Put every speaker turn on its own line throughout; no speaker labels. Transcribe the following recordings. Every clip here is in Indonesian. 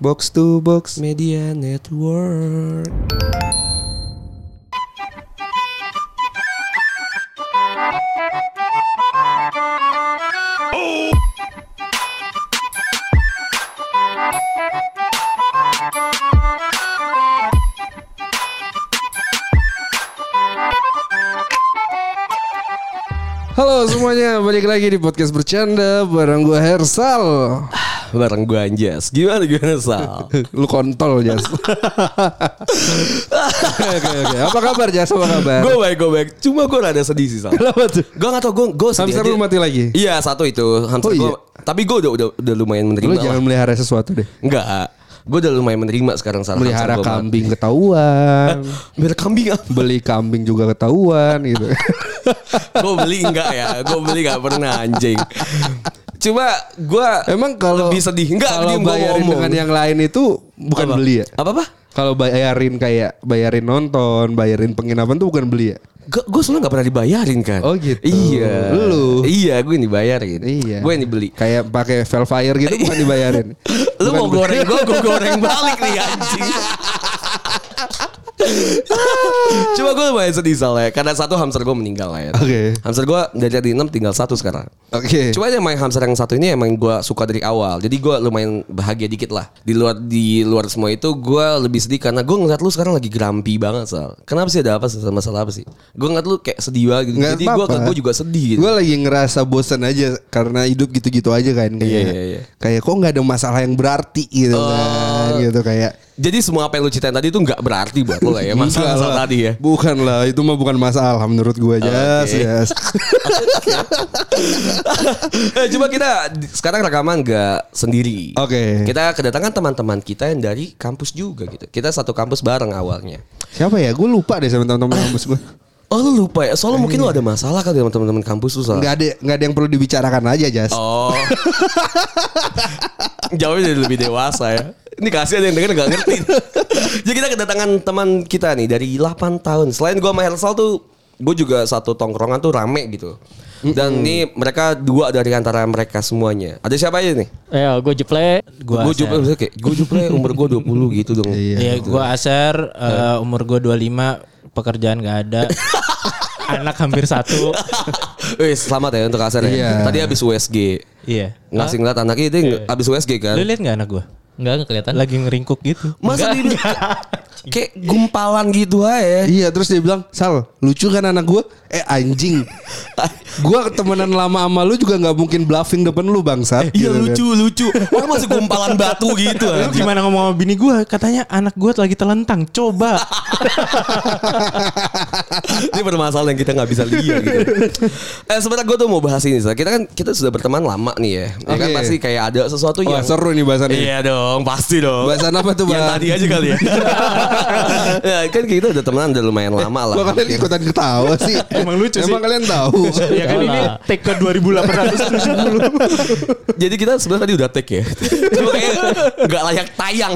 Box to box.
Media Network.
Halo semuanya, balik lagi di podcast bercanda bareng gue Hersal.
Bareng gue Anjas. Gimana gimana Sal?
Lu kontol Jas. Oke oke. Apa kabar Jas? Apa kabar?
gue baik gue baik. Cuma gue rada sedih sih Sal.
Kenapa tuh?
Gue gak tau gue gue sedih
Hamster lu mati lagi?
Iya satu itu hamster
Oh, iya?
gua- Tapi gue udah, udah udah lumayan menerima.
Lu
lah.
jangan melihara sesuatu deh.
Enggak. Gue udah lumayan menerima sekarang Sal.
Melihara kambing ketahuan.
mati. Melihara kambing apa?
Beli kambing juga ketahuan gitu.
gue beli enggak ya? Gue beli enggak pernah anjing. Cuma gue
Emang kalau
lebih sedih. Enggak,
kalau bayarin
ngomong.
dengan yang lain itu bukan
Apa?
beli ya?
Apa apa?
Kalau bayarin kayak bayarin nonton, bayarin penginapan tuh bukan beli ya?
Gue gue soalnya gak pernah dibayarin kan.
Oh, gitu.
Iya.
Lu?
Iya, gue yang dibayarin.
Iya.
Gue yang dibeli.
Kayak pakai Velfire gitu bukan dibayarin.
Lu
Bukan
mau
beli.
goreng gue, gue goreng balik nih anjing. Cuma gue lumayan sedih soalnya Karena satu hamster gue meninggal lah ya
Oke.
Hamster gue dari tadi 6 tinggal satu sekarang.
Oke.
Cuma yang main hamster yang satu ini emang gue suka dari awal. Jadi gue lumayan bahagia dikit lah. Di luar di luar semua itu gue lebih sedih Karena gue ngeliat lu sekarang lagi grumpy banget Sal. Kenapa sih ada apa sih? Masalah apa sih? Gue ngeliat lu kayak sedih banget gitu.
Nggak
Jadi gue gue juga sedih gitu.
Gue lagi ngerasa bosan aja karena hidup gitu-gitu aja kan kayak
Iya, iya, iya.
kayak kok nggak ada masalah yang berarti gitu
Oh.
kan gitu kayak
Jadi semua apa yang lu ceritain tadi itu nggak berarti buat lo lah ya Masalah
lah.
tadi ya
Bukan lah, itu mah bukan masalah menurut gue aja.
Oke.
Yes.
eh, coba kita sekarang rekaman gak sendiri.
Oke.
Kita kedatangan teman-teman kita yang dari kampus juga gitu. Kita satu kampus bareng awalnya.
Siapa ya? Gue lupa deh sama teman-teman kampus gue.
Oh lu lupa ya? Soalnya mungkin lu ada masalah kali sama teman-teman kampus lu Sal.
Nggak ada nggak ada yang perlu dibicarakan aja, Jas.
Oh. Jawabnya jadi lebih dewasa ya. Ini kasih ada yang denger gak ngerti. Jadi kita kedatangan teman kita nih dari 8 tahun. Selain gua sama Hersal tuh gue juga satu tongkrongan tuh rame gitu. Dan ini mereka dua dari antara mereka semuanya. Ada siapa aja nih?
Ya, gue Juple, gue
Gue kayak gue juple umur gue 20 gitu dong.
Iya, gue Aser, eh, umur gue 25, pekerjaan gak ada. Anak hampir satu.
Wih, selamat ya untuk Aser ya.
Iya.
Tadi habis USG.
Iya.
Ngasih ngeliat anaknya itu habis USG kan.
Lu lihat gak anak gue?
Enggak, enggak kelihatan.
Lagi ngeringkuk gitu.
Masa di kayak gumpalan gitu aja.
Iya, terus dia bilang, "Sal, lucu kan anak gue?" Eh anjing. Gua temenan lama sama lu juga nggak mungkin bluffing depan lu bangsat.
Iya
gitu kan.
lucu lucu. Orang masih gumpalan batu gitu.
Lu
anjing.
gimana ngomong sama bini gue? Katanya anak gue lagi telentang. Coba.
Ini permasalahan yang kita nggak bisa lihat gitu. Eh sebenarnya gue tuh mau bahas ini. Sal. Kita kan kita sudah berteman lama nih ya. Ya kan pasti kayak ada sesuatu
Wah,
yang
seru nih bahasannya.
Iya dong, pasti dong.
Bahasan apa tuh,
Yang
Bang?
tadi aja kali ya. ya kan kita udah temenan udah lumayan lama lah.
Kok kalian ikutan ketawa sih?
Emang lucu sih.
Emang kalian tahu?
ya kan ini take ke 2870.
Jadi kita sebenarnya tadi udah take ya. Cuma kayak nggak layak tayang.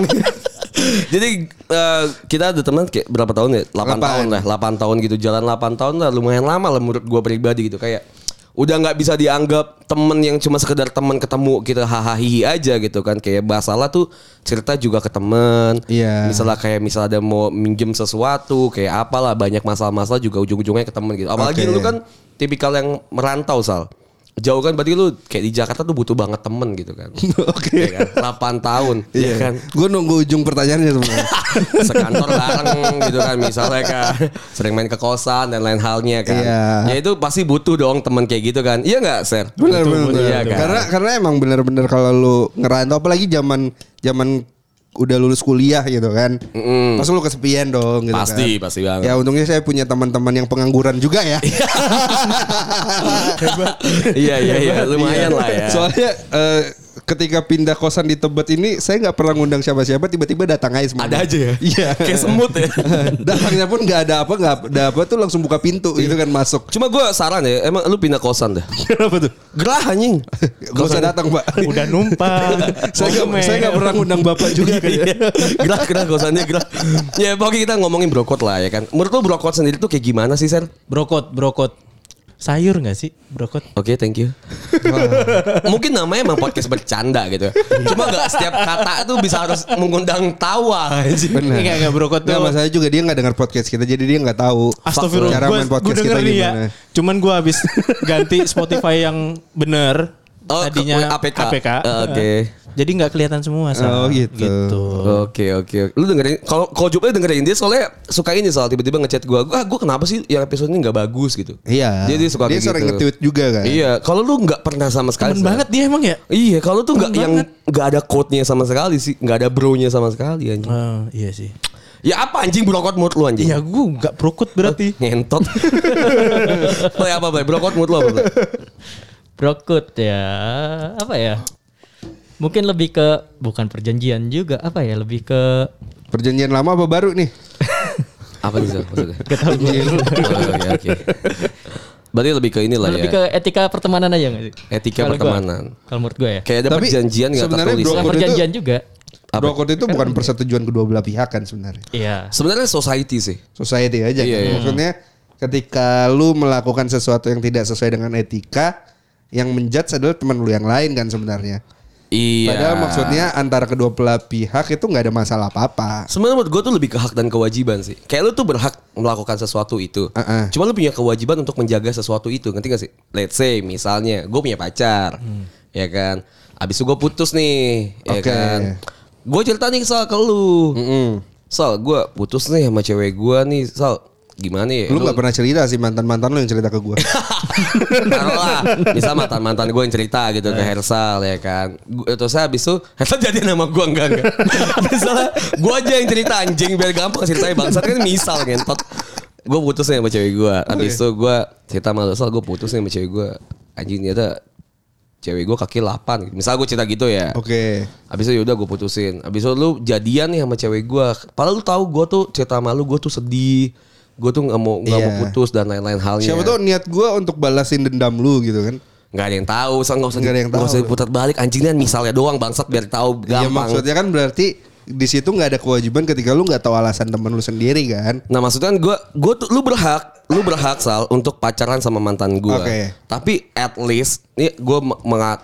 Jadi eh, kita udah teman kayak berapa tahun ya? 8
Delapan.
tahun lah, 8 tahun gitu. Jalan 8 tahun lah lumayan lama lah menurut gua pribadi gitu kayak udah nggak bisa dianggap temen yang cuma sekedar temen ketemu kita hahaha aja gitu kan kayak masalah tuh cerita juga ke temen
Iya.
misalnya kayak misalnya ada mau minjem sesuatu kayak apalah banyak masalah-masalah juga ujung-ujungnya ke temen gitu apalagi
Oke.
lu kan tipikal yang merantau sal jauh kan berarti lu kayak di Jakarta tuh butuh banget temen gitu kan
Oke.
Iya kan? 8 tahun
Iya
ya kan
Gue nunggu ujung pertanyaannya sebenarnya.
sekantor bareng gitu kan misalnya kan sering main ke kosan dan lain halnya kan
Iya.
ya itu pasti butuh dong temen kayak gitu kan iya nggak Ser
Bener bener.
iya kan?
Karena karena emang bener-bener kalau lu ngerantau apalagi zaman zaman udah lulus kuliah gitu kan.
Mm-mm.
Pas lu kesepian dong gitu
Pasti,
kan.
pasti banget.
Ya untungnya saya punya teman-teman yang pengangguran juga ya.
iya iya iya lumayan lah ya
Soalnya eh, ketika pindah kosan di Tebet ini saya nggak pernah ngundang siapa-siapa tiba-tiba datang aja semuanya.
ada aja ya
Iya.
kayak semut ya
Datangnya pun nggak ada apa nggak ada apa tuh langsung buka pintu gitu kan masuk.
cuma gue saran ya emang lu pindah kosan deh
Kenapa tuh?
gerah anjing
Gak usah datang pak.
Udah numpang.
saya nggak saya nggak pernah ngundang bapak juga kan ya.
gerah gerah kosannya gerah ya pokoknya kita ngomongin brokot lah ya kan menurut lu brokot sendiri tuh kayak gimana sih Ser
Brokot, brokot. Sayur nggak sih brokot?
Oke, thank you. Mungkin namanya emang podcast bercanda gitu. Cuma nggak setiap kata tuh bisa harus mengundang tawa.
Benar.
Enggak, enggak, Bro, kok
Nggak,
tuh-
masalah juga dia nggak dengar podcast kita jadi dia nggak tahu
Astagfirullah,
cara
gue
main podcast
denger
kita
nih
gimana.
ya. Cuman gue habis ganti Spotify yang bener.
Oh,
tadinya
ke- APK.
APK.
Eh, oke.
Jadi nggak kelihatan semua.
Oh,
Sal.
gitu.
Oke oke. Lu dengerin kalau kalau Jupri dengerin dia soalnya suka ini soal tiba-tiba ngechat gua. Ah, gua kenapa sih yang episode ini nggak bagus gitu.
Iya.
Dia, dia suka
Dia
kayak
sering
gitu.
nge-tweet juga kan.
Iya, kalau lu nggak pernah sama sekali.
Temen banget dia emang ya.
Iya, kalau tuh nggak yang nggak ada quote-nya sama sekali sih, nggak ada bro-nya sama sekali anjing.
Oh, iya sih.
Ya apa anjing brokot mood lu anjing?
Iya gue nggak prokot berarti.
Ngentot. Lo apa, Bay? Brokot mood lu apa, Bay?
Brokut ya apa ya? Mungkin lebih ke bukan perjanjian juga apa ya lebih ke
Perjanjian lama apa baru nih?
Apa nih, Sal, maksudnya? Oh, oke. Berarti lebih ke inilah ya.
lebih ke etika pertemanan aja gak sih?
Etika
gua-
pertemanan.
Kalau menurut gue ya.
Kayak ada
Tapi
perjanjian nggak
sebenarnya
tertulis.
brokot
Bukan
itu-
perjanjian juga.
Brokot itu bukan persetujuan kedua belah pihak kan sebenarnya.
Iya.
Sebenarnya society sih.
Society aja
Iya,
kan.
iya.
Maksudnya ketika lu melakukan sesuatu yang tidak sesuai dengan etika, yang menjudge adalah teman lu yang lain kan sebenarnya.
Iya.
Padahal maksudnya antara kedua belah pihak itu nggak ada masalah apa-apa.
Sebenarnya menurut gue tuh lebih ke hak dan kewajiban sih. Kayak lu tuh berhak melakukan sesuatu itu.
Uh-uh.
Cuma lu punya kewajiban untuk menjaga sesuatu itu. Ngerti gak sih? Let's say misalnya gue punya pacar. Ya kan? Abis itu gue putus nih. Ya
Oke.
kan? Gue cerita nih Sal ke lu. Sal gue putus nih sama cewek gue nih. Sal gimana ya?
Lu nggak pernah cerita sih mantan-mantan lu yang cerita ke gue.
Taruhlah. Bisa mantan-mantan gue yang cerita gitu ke Hersal ya kan? Terus saya habis itu Hersal jadi nama gue enggak enggak. Misalnya Gue aja yang cerita anjing Biar gampang ceritanya bangsat. Kan misal ngentot. Gue putus nih sama cewek gue Habis itu gue cerita sama Hersal Gue putus nih sama cewek gue Anjing ternyata Cewek gue kaki 8 gitu. Misal gue cerita gitu ya.
Oke.
Habis itu yaudah gue putusin. Habis itu lu jadian nih sama cewek gue Padahal lu tahu gue tuh cerita sama lu Gue tuh sedih Gue tuh gak mau, nggak mau
Iya.
putus dan lain-lain halnya
Siapa tuh niat gue untuk balasin dendam lu gitu kan.
Nggak ada yang tahu, so, nggak usah
Nggak ada yang
nggak
tahu.
usah putar balik anjingnya misalnya doang bangsat biar tahu
Ya
gampang.
maksudnya kan berarti di situ nggak ada kewajiban ketika lu nggak tahu alasan temen lu sendiri kan.
Nah maksudnya kan gue, gue tuh lu berhak, lu berhak sal untuk pacaran sama mantan gue.
Oke.
Tapi at least, ini gue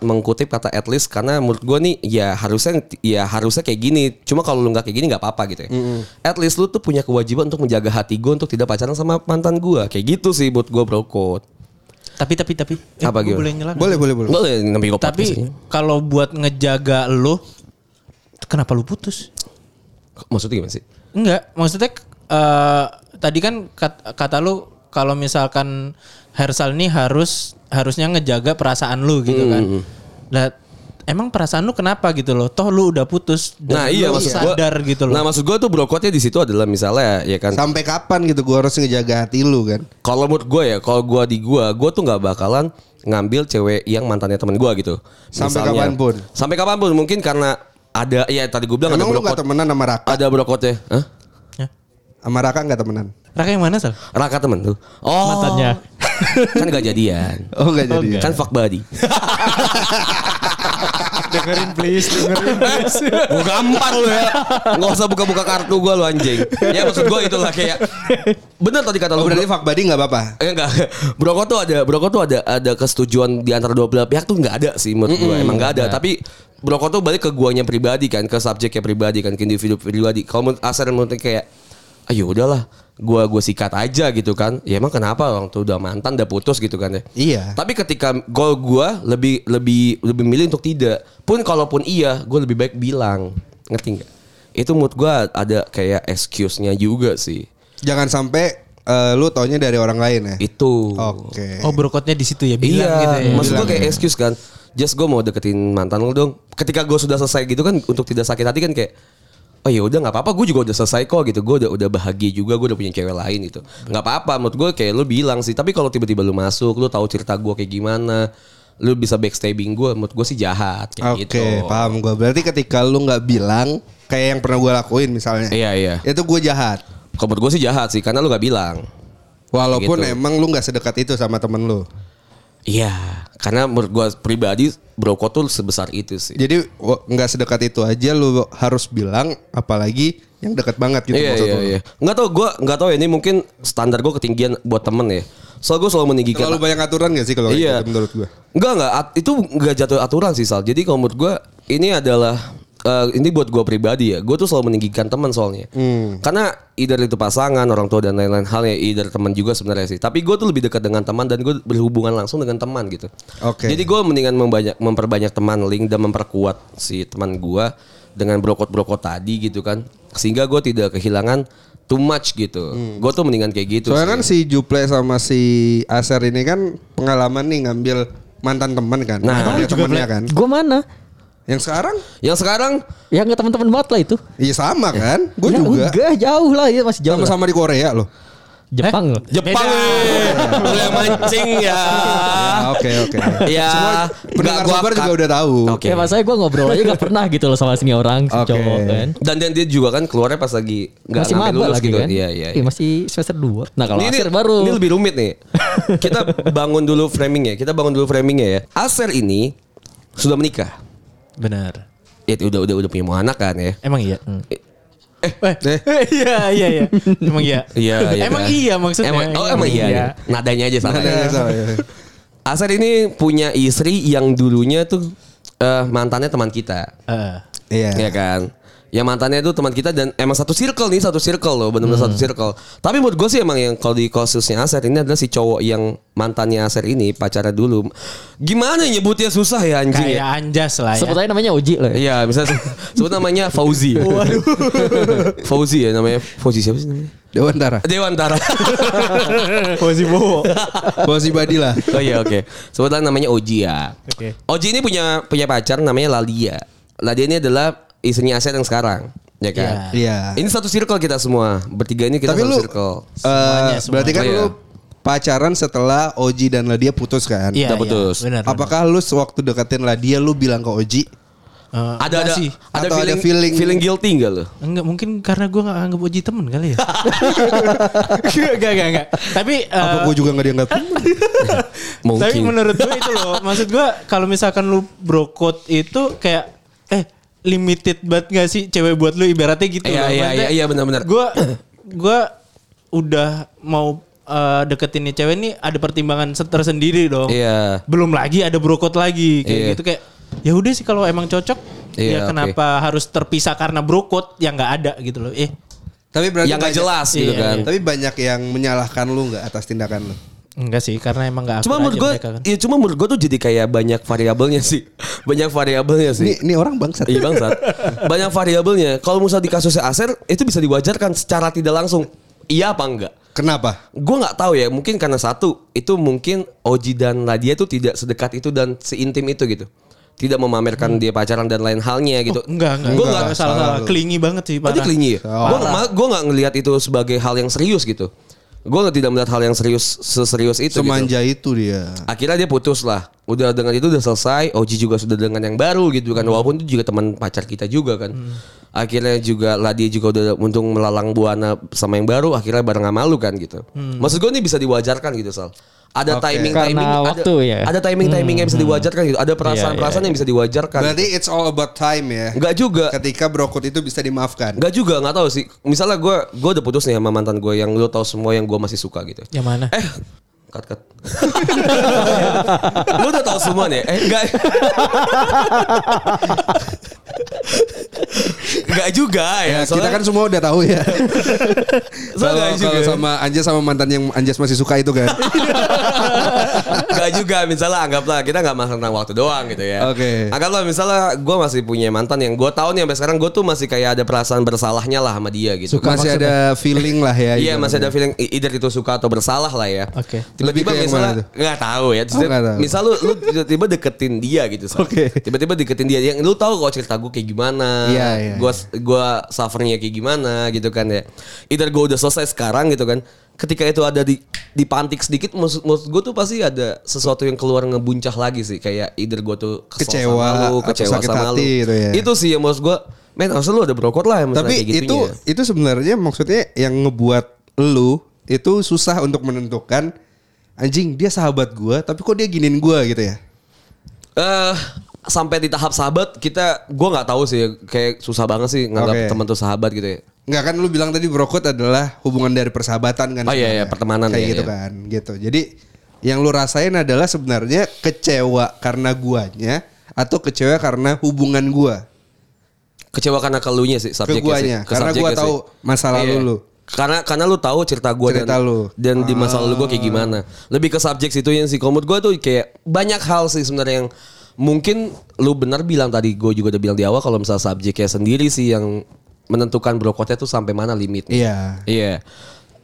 mengkutip kata at least karena menurut gue nih ya harusnya ya harusnya kayak gini. Cuma kalau lu nggak kayak gini nggak apa-apa gitu ya. At least lu tuh punya kewajiban untuk menjaga hati gue untuk tidak pacaran sama mantan gue. Kayak gitu sih buat gue brokot.
Tapi tapi tapi. eh,
Apa gimana?
boleh nggak?
Boleh boleh boleh.
Boleh gue
Tapi kalau buat ngejaga lu, kenapa lu putus?
maksudnya gimana sih?
Enggak, maksudnya eh tadi kan kat- kata lu kalau misalkan Hersal ini harus harusnya ngejaga perasaan lu gitu kan.
Hmm.
Lah emang perasaan lu kenapa gitu loh? Toh lu udah putus dan
Nah iya maksud gua-
sadar gitu loh.
Nah maksud gue tuh brokotnya di situ adalah misalnya ya kan
Sampai kapan gitu gue harus ngejaga hati lu kan?
Kalau menurut gue ya, kalau gue di gue, gue tuh nggak bakalan ngambil cewek yang mantannya teman gue gitu.
Sampai kapan pun?
Sampai kapan pun mungkin karena ada, ya tadi gue bilang
Emang
ada brokot,
temenan sama Raka?
ada brokotnya. Hah?
Ya.
Sama Raka nggak temenan?
Raka yang mana sal?
Raka temen tuh. Oh,
Mantannya.
kan gak jadian.
Oh nggak jadi. ya?
Kan fuck buddy.
dengerin please, dengerin please.
Gue gampar lu ya. Gak usah buka-buka kartu gue lu anjing. Ya maksud gue itulah kayak. Bener tadi kata
Oh
lu.
berarti fuck buddy nggak apa-apa?
Eh enggak. Brokot tuh ada Brokot tuh ada ada kesetujuan di antara dua belah pihak tuh enggak ada sih menurut gua. Emang enggak ada, tapi Brokot tuh balik ke guanya pribadi kan, ke subjeknya pribadi kan, ke individu pribadi. Kalau menurut Asar menurut kayak ayo udahlah, gua gua sikat aja gitu kan. Ya emang kenapa orang tuh udah mantan, udah putus gitu kan ya.
Iya.
Tapi ketika gol gua lebih lebih lebih milih untuk tidak. Pun kalaupun iya, gua lebih baik bilang. Ngerti nggak? Itu menurut gua ada kayak excuse-nya juga sih.
Jangan sampai eh, lu taunya dari orang lain ya.
Itu.
Oke.
Oh brokotnya di situ ya bilang
iya,
gitu ya.
maksud gue kayak
ya.
excuse kan. Just gue mau deketin mantan lu dong. Ketika gue sudah selesai gitu kan untuk tidak sakit hati kan kayak Oh ya udah nggak apa-apa, gue juga udah selesai kok gitu. Gue udah udah bahagia juga, gue udah punya cewek lain gitu. Nggak apa-apa, menurut gue kayak lu bilang sih. Tapi kalau tiba-tiba lu masuk, lu tahu cerita gue kayak gimana, lu bisa backstabbing gue, menurut gue sih jahat kayak
Oke,
gitu.
paham gue. Berarti ketika lu nggak bilang, kayak yang pernah gue lakuin misalnya.
Iya iya.
Itu gue jahat.
Kalau menurut gue sih jahat sih, karena lu nggak bilang.
Walaupun
Gitu.
emang lu nggak sedekat itu sama temen lu.
Iya, karena menurut gue pribadi brokot tuh sebesar itu sih.
Jadi nggak sedekat itu aja lu harus bilang, apalagi yang dekat banget gitu
iya
maksud
iya iya. Nggak tahu gue nggak tahu ya ini mungkin standar gue ketinggian buat temen ya. Soal gue selalu meninggikan.
Terlalu banyak aturan gak sih kalau kayak
Iya.
gitu menurut gua?
Enggak enggak At- itu enggak jatuh aturan sih Sal. Jadi kalau menurut gue ini adalah eh, ini buat gue pribadi ya. Gue tuh selalu meninggikan teman soalnya. Karena either itu pasangan, orang tua dan lain-lain hal ya, either teman juga sebenarnya sih. Tapi gue tuh lebih dekat dengan teman dan gue berhubungan langsung dengan teman gitu.
Oke.
Jadi gue mendingan membanyak, memperbanyak teman link dan memperkuat si teman gue dengan brokot-brokot tadi gitu kan. Sehingga gue tidak kehilangan too much gitu. Gue tuh mendingan kayak gitu.
Soalnya kan
sih.
si Juple sama si Aser ini kan pengalaman nih ngambil mantan teman kan.
Nah,
dia temennya kan.
Gue mana?
Yang sekarang
Yang sekarang
Ya nggak teman-teman banget lah itu.
iya sama kan? Gue
Ya
juga.
Enggak, jauh lah ya masih jauh.
Sama-sama di Korea loh.
Jepang loh.
Jepang weh. Boleh mancing ya.
Ya, Oke oke.
Ya,
Semua pendengar
gua
sabar juga udah tahu.
Oke.
Ya mas saya gue ngobrol aja gak pernah gitu loh sama sini orang si
Oke.
cowok kan.
Dan dan dia juga kan keluarnya pas lagi nggak
Masih maba
lulus
lagi
gitu.
kan.
Iya iya.
Iya, masih semester 2. Nah kalau
ini,
Aser baru.
ini lebih rumit nih. Kita bangun dulu framingnya. Kita bangun dulu framingnya ya. Aser ini sudah menikah.
Benar.
Ya udah udah udah punya mau anak kan ya.
Emang iya.
Eh,
Eh, iya iya iya. Emang iya.
Iya iya.
Emang
kan?
iya maksudnya.
Emang, oh emang iya. iya. Nadanya aja salah.
Ada
ya.
salah, ya.
Aser ini punya istri yang dulunya tuh eh, mantannya teman kita.
Eh,
Iya.
Iya kan? Ya mantannya itu teman kita dan emang satu circle nih, satu circle loh, benar-benar satu circle. Tapi menurut gue sih emang yang kalau di kasusnya Aser ini adalah si cowok yang mantannya Aser ini pacaran dulu. Gimana nyebutnya susah ya anjing
kayak
ya?
anjas lah ya.
Sebut aja namanya Oji lah. ya.
Iya, misalnya sebut namanya Fauzi. Waduh. Fauzi ya namanya. Fauzi siapa sih namanya?
Dewantara.
Dewantara.
Bowo.
Bos ibadi lah.
oh iya oke. Sebutlah namanya Oji ya.
Oke.
Oji ini punya punya pacar namanya Ladia. Ladia ini adalah istrinya Aset yang sekarang, ya kan?
Iya.
Ini satu circle kita semua. Bertiga ini kita
Tapi
satu
lu
circle.
eh,
Semuanya,
berarti kan
semuanya.
lu pacaran setelah Oji dan Ladia putus kan?
Iya,
Udah
iya,
putus.
Benar. benar.
Apakah lu sewaktu deketin Ladia lu bilang ke Oji?
Eh,
Ada ada
sih.
ada
Atau ada
feeling,
feeling-
feeling guilty enggak lo?
Enggak mungkin karena gue gak anggap Oji temen kali ya. Enggak, enggak, enggak. Tapi
Apa
eh,
gue juga gak dianggap temen?
Mungkin.
Tapi menurut gue itu loh, maksud gue kalau misalkan lu brokot itu kayak eh limited banget gak sih cewek buat lu ibaratnya gitu
Iya,
loh.
iya, iya, iya, benar-benar.
Gue gue udah mau eh, deketin nih cewek nih ada pertimbangan se- tersendiri dong.
Iya.
Belum lagi ada brokot lagi kayak
Iya.
gitu kayak ya udah sih kalau emang cocok
Iya,
ya kenapa harus terpisah karena brokot yang nggak ada gitu loh. Eh
Tapi berarti
Yang nggak
banyak-
jelas gitu
Iya,
kan.
iya.
Tapi banyak yang menyalahkan lu nggak atas tindakan lu?
Enggak sih karena emang nggak
Cuma
akur
menurut
aja
gue,
mereka kan.
ya cuma menurut gue tuh jadi kayak banyak variabelnya sih. Banyak variabelnya sih.
Ini, ini orang bangsat.
Iya bangsat. Banyak variabelnya. Kalau misalnya di kasusnya Aser itu bisa diwajarkan secara tidak langsung. Iya apa enggak?
Kenapa?
Gue nggak tahu ya. Mungkin karena satu itu mungkin Oji dan Nadia tuh tidak sedekat itu dan seintim itu gitu. Tidak memamerkan dia pacaran dan lain halnya gitu.
Oh, enggak, enggak.
Gue
enggak,
nggak.
salah, salah. Kelingi banget sih,
Oh, dia
parah.
kelingi ya?
Oh.
Gue gue nggak ngelihat itu sebagai hal yang serius gitu. Gue tidak melihat hal yang serius seserius itu. gitu.
Semanja itu dia.
Akhirnya dia putus lah. Udah dengan itu udah selesai. Oji juga sudah dengan yang baru gitu kan. Walaupun itu juga teman pacar kita juga kan. Akhirnya juga lah dia juga udah untung melalang buana sama yang baru. Akhirnya bareng sama lu kan gitu. Maksud gue ini bisa diwajarkan gitu Sal. Ada
Oke.
timing
Karena
timing ada,
waktu ya.
ada timing timing yang bisa diwajarkan gitu. Ada perasaan perasaan
iya,
yang bisa diwajarkan.
Berarti it's all about time ya.
Enggak juga.
Ketika brokot itu bisa dimaafkan.
Enggak juga, nggak tahu sih. Misalnya gue gue udah putus nih sama mantan gue yang lu tahu semua yang gue masih suka gitu.
Yang mana?
Eh, cut cut. lu udah tahu semua nih? Eh, enggak. enggak juga ya.
Ya, kita kan semua udah tahu ya. Kalau
Soalnya juga.
kalau sama Anjas sama mantan yang Anjas masih suka itu kan.
Enggak juga misalnya anggaplah kita nggak masalah tentang waktu doang gitu ya.
Oke.
Anggaplah misalnya gue masih punya mantan yang gue tahu nih sampai sekarang gue tuh masih kayak ada perasaan bersalahnya lah sama dia gitu.
masih ada feeling lah ya.
Iya
ibaratnya.
masih ada feeling either itu suka atau bersalah lah ya.
Oke.
Lebih
Tiba-tiba misalnya nggak tahu ya.
Oh, tahu.
misal lu, lu tiba-tiba deketin dia gitu.
Oke.
Tiba-tiba deketin dia yang lu tahu kok cerita gue kayak gimana.
Iya, iya,
Gua gua suffernya kayak gimana gitu kan ya. Either gue udah selesai sekarang gitu kan. Ketika itu ada di dipantik sedikit maksud, maksud gue tuh pasti ada sesuatu yang keluar ngebuncah lagi sih kayak either gue tuh kesel
Kecewa
sama lu, kecewa
sakit
sama lu.
hati gitu ya.
Itu sih yang maksud gue Men harusnya lu ada brokot lah yang
Tapi
kayak
itu
gitunya.
itu sebenarnya maksudnya yang ngebuat lu itu susah untuk menentukan anjing dia sahabat gua tapi kok dia giniin gua gitu ya.
eh sampai di tahap sahabat kita gua nggak tahu sih kayak susah banget sih nganggap
Oke.
teman tuh sahabat gitu ya.
Nggak kan lu bilang tadi brokot adalah hubungan dari persahabatan kan.
Oh, iya, iya, pertemanan,
Kayak
iya,
gitu
iya.
kan. Gitu. Jadi yang lu rasain adalah sebenarnya kecewa karena guanya atau kecewa karena hubungan gua.
Kecewa karena ke lunya sih subjeknya
guanya,
sih. Ke
karena gua tahu
sih.
masa lalu
Iya.
lu.
Karena karena lu tahu cerita gua
Cerita
dan
lu.
dan di masa lalu gua kayak gimana. Lebih ke subjek situ yang. Kalau menurut gua tuh kayak banyak hal sih sebenarnya yang mungkin lu benar bilang tadi gua juga udah bilang di awal kalau misalnya subjeknya sendiri sih yang menentukan brokotnya tuh sampai mana limitnya.
Iya.
Iya.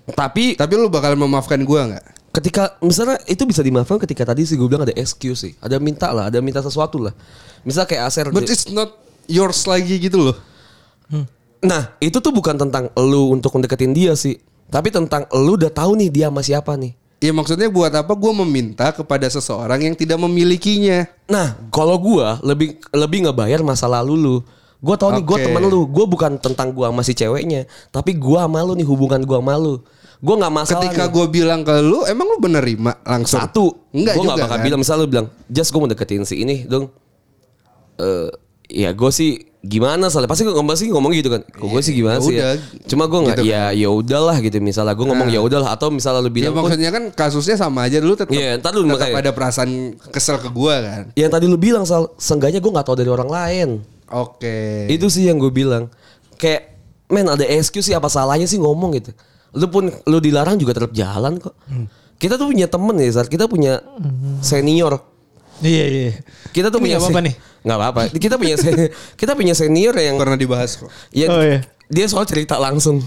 Tapi
Tapi lu bakal memaafkan gua nggak?
ketika misalnya itu bisa dimaafkan ketika tadi sih gue bilang ada excuse sih. Ada minta lah, ada minta sesuatu lah. Misal kayak Aser
But it's not yours lagi gitu loh.
Nah, itu tuh bukan tentang lu untuk mendeketin dia sih. Tapi tentang lu udah tahu nih dia sama siapa nih.
Ya maksudnya buat apa gua meminta kepada seseorang yang tidak memilikinya?
Nah, kalau gua lebih lebih ngebayar masa lalu lu. Gua tahu nih gua
Oke.
temen lu. Gua bukan tentang gua sama si ceweknya, tapi gua sama lu nih hubungan gua sama lu. Gua nggak masalah.
Ketika gue bilang ke lu, emang lu menerima langsung?
satu,
Enggak
gua
juga
nggak bakal
kan?
bilang misal lu bilang, "Just gua mau deketin si ini, dong." Eh, ya gue sih gimana soalnya pasti gue ngomong sih ngomong gitu kan. Kok gue sih gimana
ya
sih ya. Cuma gue nggak
Gitu
ya ya udahlah gitu misalnya gue ngomong ya udahlah atau misalnya lu
Ya
bilang "Oh,
maksudnya kan kasusnya sama aja dulu tetap
Iya, dulu
tetap
makanya.
ada perasaan kesel ke gua kan.
Yang tadi lu bilang Sal, seenggaknya gue gak tahu dari orang lain.
Oke.
Itu sih yang gue bilang. Kayak, men ada excuse sih apa salahnya sih ngomong gitu. Lu pun lu dilarang juga tetap jalan kok. Kita tuh punya temen ya, Sal. Kita punya senior.
Iya iya.
Kita tuh
Ini
punya se-
nih?
Nggak apa-apa. Kita punya kita punya senior yang
pernah dibahas kok.
ya,
Oh, iya.
dia soal cerita langsung.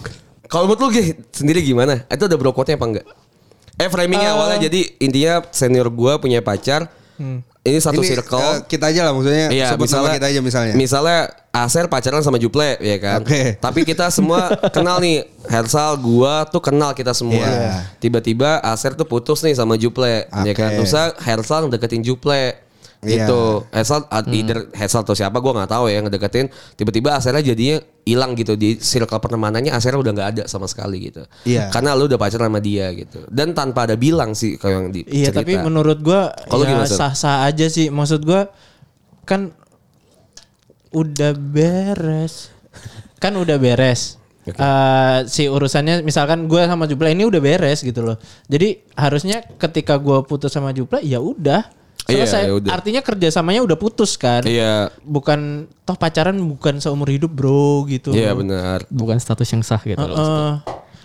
Kalau menurut lu sendiri gimana? Itu ada brokotnya apa enggak? Eh framingnya
Eh.
awalnya jadi intinya senior gua punya pacar. Ini satu
Ini,
circle.
eh, kita aja lah maksudnya
Iya,
sebut nama kita aja misalnya.
Misalnya Aser pacaran sama Juple ya kan.
Oke.
Tapi kita semua kenal nih. Hersal, gua tuh kenal kita semua.
Iya.
Tiba-tiba Aser tuh putus nih sama Juple ya kan. Terus Hersal deketin Juple.
Iya.
Gitu. Hersal either Hersal atau siapa gua nggak tahu ya ngedeketin. Tiba-tiba Asernya jadinya hilang gitu di circle pertemanannya Asernya udah nggak ada sama sekali gitu.
Iya.
Karena lu udah pacaran sama dia gitu. Dan tanpa ada bilang sih kayak yang di
Iya
cerita.
tapi menurut gua
Kalau
ya sah-sah aja sih. Maksud gua kan udah beres. Kan udah beres. Eh, si urusannya misalkan gua sama Jupla ini udah beres gitu loh. Jadi harusnya ketika gua putus sama Jupla ya udah
Iya,
selesai.
ya udah.
Artinya kerjasamanya udah putus kan.
Iya.
Bukan toh pacaran bukan seumur hidup bro gitu.
Iya benar.
Bukan status yang sah gitu loh.
Heeh.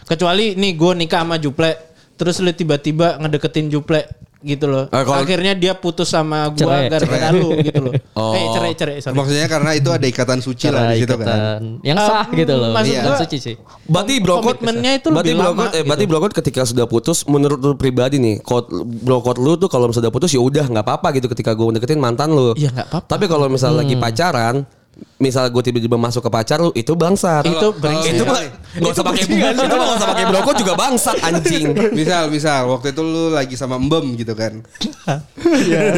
Kecuali nih gue nikah sama Juple, terus lu tiba-tiba ngedeketin Juple gitu loh.
Ah, kalau-
Akhirnya dia putus sama gue
Cerai.
gara-gara lu gitu loh.
Oh.
Eh cerai cerai sorry.
Maksudnya karena itu ada ikatan suci lah di situ kan.
ikatan yang
Eh,
sah gitu loh.
maksud
Bukan
gua-
suci sih.
Berarti brokot
Komitmennya itu
berarti
lebih
brokot,
lama
eh, berarti
gitu.
brokot ketika sudah putus menurut lu pribadi nih, kot brokot lu tuh kalau sudah putus ya udah nggak apa-apa gitu ketika gue deketin mantan lu.
Iya, nggak apa-apa.
Tapi kalau misalnya lagi pacaran, misal gue tiba-tiba masuk ke pacar lu itu bangsat.
Itu brengsek.
itu mah nggak usah pakai itu mah nggak usah pakai brokot juga bangsat anjing.
Misal, misal waktu itu lu lagi sama Mbem gitu kan.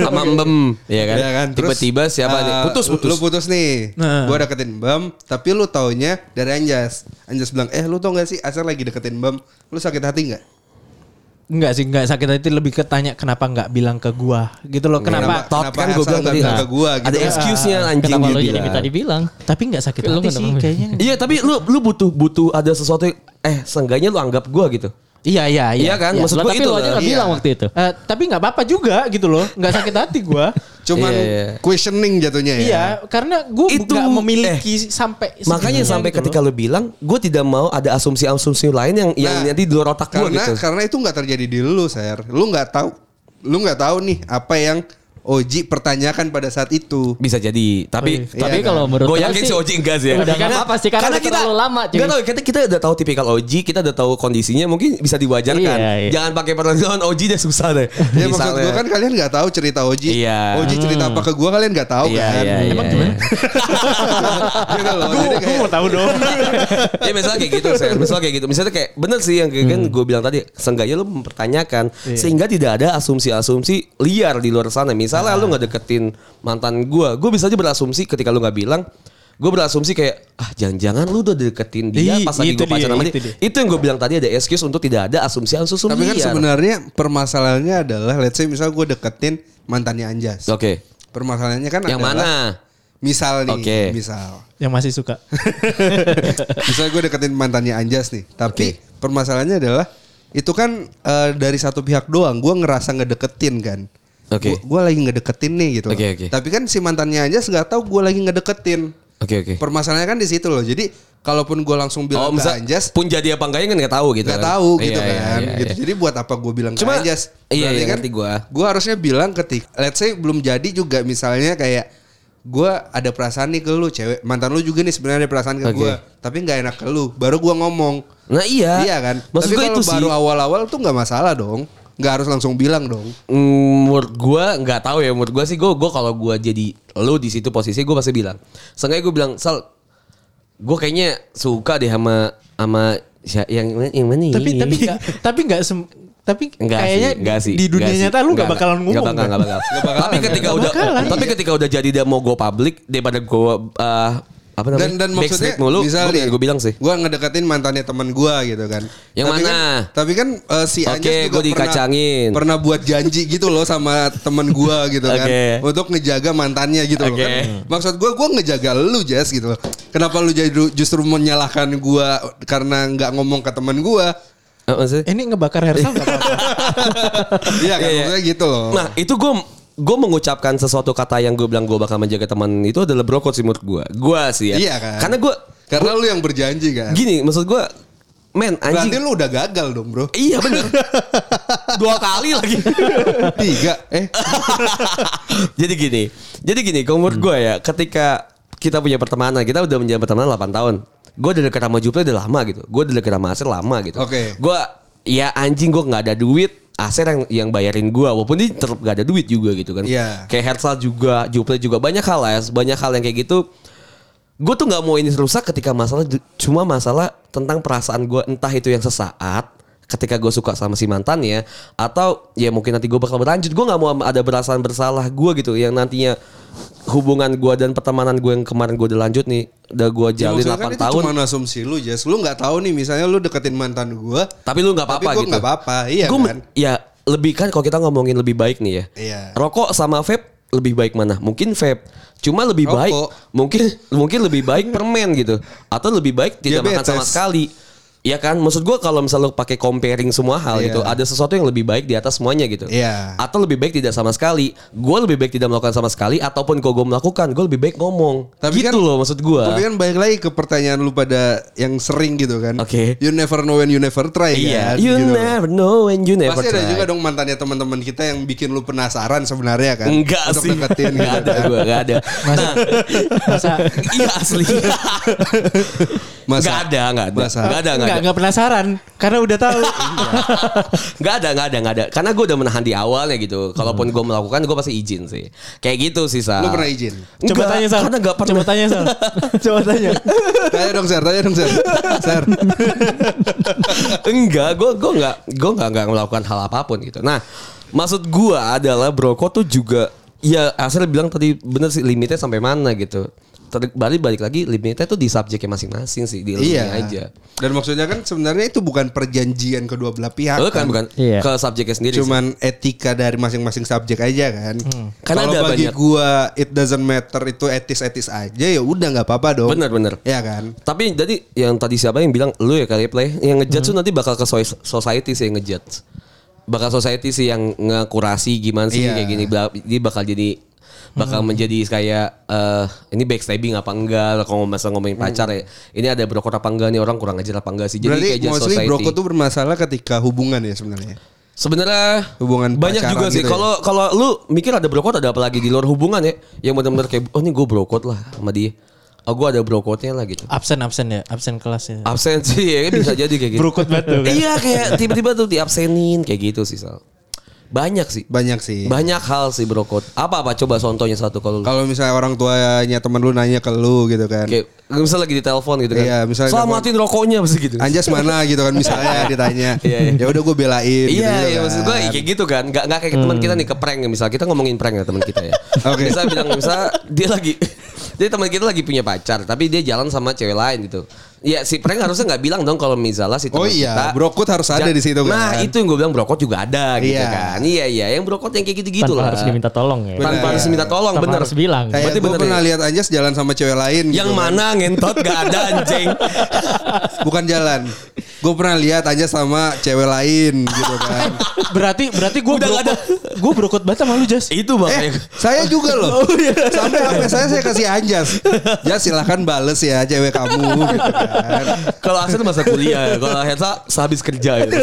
Sama mbem, ya kan?
Iya kan?
Tiba-tiba siapa nih?
eh,
Putus putus.
Lu putus nih.
Nah.
Gua deketin Mbem, tapi lu taunya dari Anjas. Anjas bilang, "Eh, lu tau gak sih Asar lagi deketin Mbem? Lu sakit hati nggak?"
Enggak sih, enggak sakit hati lebih ketanya kenapa enggak bilang ke gua gitu loh. Kenapa?
Tot
Kenapa
kan gue
Hersal
bilang
nggak
tadi
bilang ke gua gitu
ada
kan?
excuse-nya anjing
Kenapa lo jadi
bilang.
minta dibilang?
Tapi enggak sakit
Lu
hati sih kayaknya.
Iya tapi lu lu butuh butuh ada sesuatu eh seenggaknya lu anggap gua gitu.
Iya iya iya.
Iya kan?
Iya.
Maksud
Lah,
gua
tapi
itu
lo aja
Iya.
bilang waktu itu.
Eh, tapi nggak apa-apa juga gitu loh, nggak sakit hati gua.
Cuman
Iya, iya.
questioning jatuhnya ya.
Iya, karena gue
Itu,
nggak memiliki sampai
Makanya sampai
gitu
ketika lu bilang, gue tidak mau ada asumsi-asumsi lain yang yang
Nah,
nanti di luar otak gue
karena
gitu.
karena itu nggak terjadi di lu, Ser. Lu nggak tahu lu nggak tahu nih apa yang Oji pertanyakan pada saat itu.
Bisa jadi, tapi
iya
Tapi
kan?
kalau menurut
gue
gua
yakin si Oji enggak sih. ya.
Udah apa-apa sih karena, udah terlalu lama cuy.
Nggak tahu, kita, kita udah tahu tipikal Oji, kita udah tahu kondisinya, mungkin bisa diwajarkan.
Iya, iya.
Jangan pakai pertanyaan Oji deh susah deh.
Ya maksud gue kan kalian nggak tahu cerita Oji.
Iya.
Oji cerita apa ke gue kalian nggak tahu
Iya,
kan.
iya,
Emang
iya.
gimana?
gitu loh. Kayak,
mau tahu dong.
ya misalnya kayak gitu saya misalnya kayak gitu misalnya kayak bener sih yang kayak kan
Hmm.
gue bilang tadi seenggaknya lu mempertanyakan
Iya.
sehingga tidak ada asumsi-asumsi liar di luar sana misalnya
Ah.
lu nggak deketin mantan gue gue bisa aja berasumsi ketika lu nggak bilang gue berasumsi kayak ah jangan-jangan lu udah deketin dia
Ih,
pas lagi
itu
gue pacaran
dia,
sama
itu
dia.
dia.
itu yang gue bilang tadi ada excuse untuk tidak ada asumsi-asumsi
tapi kan
liar
sebenarnya permasalahannya adalah let's say misal gue deketin mantannya Anjas.
oke
Permasalahannya kan
yang
adalah
mana
Misal nih,
Oke.
misal.
Yang masih suka.
Misalnya gue deketin mantannya Anjas nih, tapi permasalahannya adalah itu kan eh, dari satu pihak doang. Gue ngerasa ngedeketin kan.
Oke.
Gue lagi ngedeketin nih gitu.
Oke, oke.
Tapi kan si mantannya Anjas nggak tahu gue lagi ngedeketin.
Oke oke.
Permasalahannya kan di situ loh. Jadi kalaupun gue langsung bilang
Oh,
ke Anjas,
pun jadi apa enggaknya kan nggak tahu gitu.
nggak
kan.
tahu gitu
Iya, iya,
kan.
iya,
gitu.
iya.
Jadi buat apa gue bilang
Cuma-
ke Anjas?
iya,
Berarti
iya,
kan
gua.
Gue harusnya bilang ketik, let's say belum jadi juga misalnya kayak gue ada perasaan nih ke lu cewek mantan lu juga nih sebenarnya ada perasaan ke
Oke.
gue tapi nggak enak ke lu baru gue ngomong
Nah iya.
Iya kan?
Maksud
Tapi
gue
kalau
itu
baru awal-awal tuh nggak masalah dong. Nggak harus langsung bilang dong.
Mm, menurut gue nggak tahu ya menurut gue sih gue gue kalau gue jadi lu di situ posisi gue pasti bilang sengaja gue bilang sal gue kayaknya suka deh sama sama yang yang mana
tapi
ini?"
tapi nggak tapi nggak sem- tapi
Enggak
kayaknya
sih, enggak sih.
di dunia
enggak
nyata
sih.
lu nggak
Enggak,
bakalan
enggak
ngomong.
bakal,
kan?
enggak bakal.
bakalan,
Tapi ketika udah
bakalan.
tapi ketika udah jadi dia mau go public daripada gue uh, apa namanya?
Dan dan maksudnya
mulu,
misal nih,
gue bilang sih.
gue ngedeketin mantannya teman gue gitu kan.
Yang
tapi
mana?
Kan, tapi kan eh, si
Oke,
Anjas juga
gua dikacangin.
Pernah, pernah buat janji gitu loh sama teman gue gitu kan. Untuk ngejaga mantannya gitu loh
Oke.
kan. Maksud gue gue ngejaga lu Jas gitu loh. Kenapa lu jadi justru menyalahkan gue karena nggak ngomong ke teman gue?
Maksudnya?
Ini ngebakar Hersal nggak apa-apa.
Iya kan
Iya, iya.
maksudnya gitu loh.
Nah itu gue gue mengucapkan sesuatu kata yang gue bilang gue bakal menjaga teman itu adalah brokot sih menurut gue. Gue sih ya.
Iya kan?
Karena gue
Karena lu yang berjanji kan.
gini maksud gue, men
Berarti
anjing.
lu udah gagal dong bro.
Iya bener. Dua kali lagi.
Tiga. Eh.
jadi gini, jadi gini, kalau menurut gue ya, ketika kita punya pertemanan, kita udah menjalin pertemanan 8 tahun. Gue udah deket sama Juple udah lama gitu. Gue udah deket sama Aser lama gitu.
Oke.
Gue ya anjing gue nggak ada duit. Aser yang yang bayarin gue, walaupun dia tetap gak ada duit juga gitu kan.
Iya.
Kayak Hersal juga, Juple juga banyak hal ya, banyak hal yang kayak gitu. Gue tuh nggak mau ini rusak ketika masalah cuma masalah tentang perasaan gue entah itu yang sesaat ketika gue suka sama si mantannya atau ya mungkin nanti gue bakal berlanjut gue nggak mau ada perasaan bersalah gue gitu yang nantinya hubungan gue dan pertemanan gue yang kemarin gue udah lanjut nih udah gue
Ya,
jalin
maksudnya
8
kan
tahun
cuma asumsi lu Jas. Lu nggak tahu nih misalnya lu deketin mantan gua.
tapi lu nggak apa-apa gitu
nggak apa-apa. Iya
Gua-
kan.
ya lebih kan kalau kita ngomongin lebih baik nih ya
Iya.
rokok sama vape lebih baik mana mungkin vape cuma lebih
Rokok.
baik mungkin mungkin lebih baik permen gitu atau lebih baik tidak makan sama sekali Ya kan, maksud gua kalau misalnya lu pakai comparing semua hal
Iya.
gitu, ada sesuatu yang lebih baik di atas semuanya gitu.
Iya.
Atau lebih baik tidak sama sekali. Gue lebih baik tidak melakukan sama sekali, ataupun kalau gue melakukan, gue lebih baik ngomong.
Tapi
gitu
kan-
loh maksud gua.
Tapi kan balik lagi ke pertanyaan lu pada yang sering gitu kan.
Oke.
You never know when you never try
Iya,
kan.
you
gitu.
never know and you never
Pasti ada
try.
juga dong mantannya teman-teman kita yang bikin lu penasaran sebenarnya kan.
Enggak
Untuk
sih.
deketin
Enggak
gitu
ada
kan.
gue, enggak ada. Nah,
Masa
iya asli.
Masa?
Enggak ada, enggak ada.
Masa?
Enggak ada, enggak
nggak
ada.
nggak penasaran karena udah tahu.
Enggak ada, enggak ada, enggak ada. Karena gue udah menahan di awalnya gitu. Kalaupun gue melakukan, gue pasti izin sih. Kayak gitu sih, Sa.
Lu pernah izin?
Coba
Enggak,
tanya Sal.
Karena enggak pernah.
Coba tanya Sal. Coba tanya.
tanya dong Sar, tanya dong Sar. Sar.
enggak, gue gue enggak gue enggak enggak melakukan hal apa pun gitu. Nah, maksud gue adalah broko tuh juga ya asal bilang tadi bener sih limitnya sampai mana gitu. Balik balik lagi limitnya tuh di subjeknya masing-masing sih di
Iya.
aja.
Dan maksudnya kan sebenarnya itu bukan perjanjian kedua belah pihak.
Lo kan bukan
Iya.
ke subjeknya sendiri. sih.
Cuman etika dari masing-masing subjek aja kan.
Karena
Kalau
ada
bagi
banyak-
gua it doesn't matter itu etis-etis aja ya udah nggak apa-apa dong.
Bener, bener.
Ya kan.
Tapi jadi yang tadi siapa yang bilang lu ya kali play yang ngejudge tuh nanti bakal ke so- society sih yang ngejudge. Bakal society sih yang ngekurasi gimana sih
Iya.
kayak gini dia bakal jadi bakal menjadi kayak eh ini backstabbing apa enggak kalau masa ngomongin pacar ya. Ini ada brokot apa enggak nih orang kurang ajar apa enggak sih. Jadi
Berarti
kayak judge
mostly
society.
broko tuh bermasalah ketika hubungan ya sebenarnya.
Sebenarnya
Hubungan
banyak juga sih.
gitu ya?
Kalau kalau lu mikir ada brokot ada apa lagi di luar hubungan ya yang benar-benar kayak oh ini gue brokot lah sama dia. Oh gue ada brokotnya lah gitu.
Absen absen ya, absen kelas ya.
Absen sih ya bisa jadi kayak gitu.
Brokot banget tuh kan.
Iya kayak tiba-tiba tuh diabsenin kayak gitu sih Sal. Banyak sih.
Banyak sih.
Banyak hal sih brokot. Apa apa coba contohnya satu kalau.
Kalau misalnya orang tuanya temen lu nanya ke lu gitu kan.
Kayak misalnya lagi di telepon gitu kan.
Iya, misalnya
Selamatin rokoknya pasti gitu.
Anjas mana gitu kan misalnya ditanya.
Iya, iya.
Ya udah gue belain gitu,
Iya,
gitu
iya
kan.
maksud gue kayak gitu kan. Gak, gak kayak teman kita nih ke prank ya. Misal kita ngomongin prank ya teman kita ya.
Oke.
Misal bilang misal dia lagi Jadi teman kita lagi punya pacar, tapi dia jalan sama cewek lain gitu. Ya si prank harusnya nggak bilang dong kalau misalnya si
Oh iya,
kita
brokut harus ada di situ kan.
Nah itu yang gue bilang brokot juga ada gitu
Iya.
kan. Iya iya, yang brokot yang kayak gitu-gitu
Tanpa
lah.
harus diminta tolong ya.
Tanpa
Bener.
harus minta tolong,
Tanpa
bener.
harus bilang.
Kayak
Berarti
gue
bener
pernah
ya?
lihat Anjas jalan sama cewek lain.
Yang
gitu kan.
mana ngentot gak ada anjing.
Bukan jalan. Gue pernah lihat Anjas sama cewek lain gitu kan.
Berarti berarti gue
Udah ada.
gue brokot banget sama lu Jas.
itu
Eh,
makanya.
saya juga loh. Sampai HP saya saya kasih Anjas. Ya silahkan bales ya cewek kamu gitu kan.
Kalau Aksen masa kuliah, kalau Hetsa sehabis kerja gitu.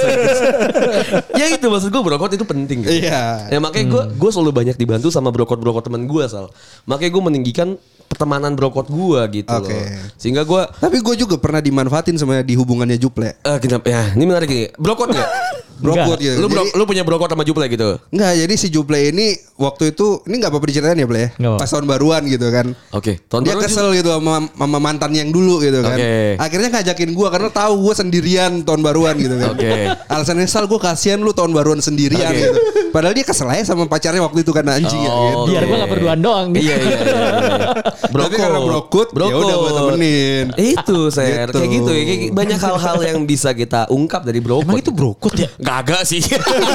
ya itu maksud gue brokot itu penting gitu.
Iya.
Ya makanya gue gue selalu banyak dibantu sama brokot-brokot teman gue sal. Makanya gue meninggikan pertemanan brokot gue gitu
Oke.
loh. Sehingga gue
Tapi gue juga pernah dimanfaatin sama di hubungannya Juple.
eh kenapa ya ini menarik nih. Brokot gak?
Brokut gitu.
lu,
Jadi-
lu punya brokot sama Juple gitu?
Enggak, jadi si Juple ini waktu itu ini nggak apa-apa diceritain ya, Ple ya? Pas tahun baruan gitu kan.
Oke. Tahun
dia kesel gitu sama, sama mantan yang dulu gitu kan.
Oke.
Akhirnya ngajakin gua karena tahu gua sendirian tahun baruan gitu kan.
Oke.
Alasannya sal gua kasihan lu tahun baruan sendirian
Oke.
gitu. Padahal dia kesel aja sama pacarnya waktu itu kan anjing ya gitu.
Oh,
Biar
oke.
gue gak berduaan doang.
Iya iya iya. iya.
Tapi karena brokut, ya udah gua temenin.
Itu saya
Gitu.
kayak gitu ya. Kayak banyak hal-hal yang bisa kita ungkap dari brokot.
Emang itu brokot ya?
Gagak sih.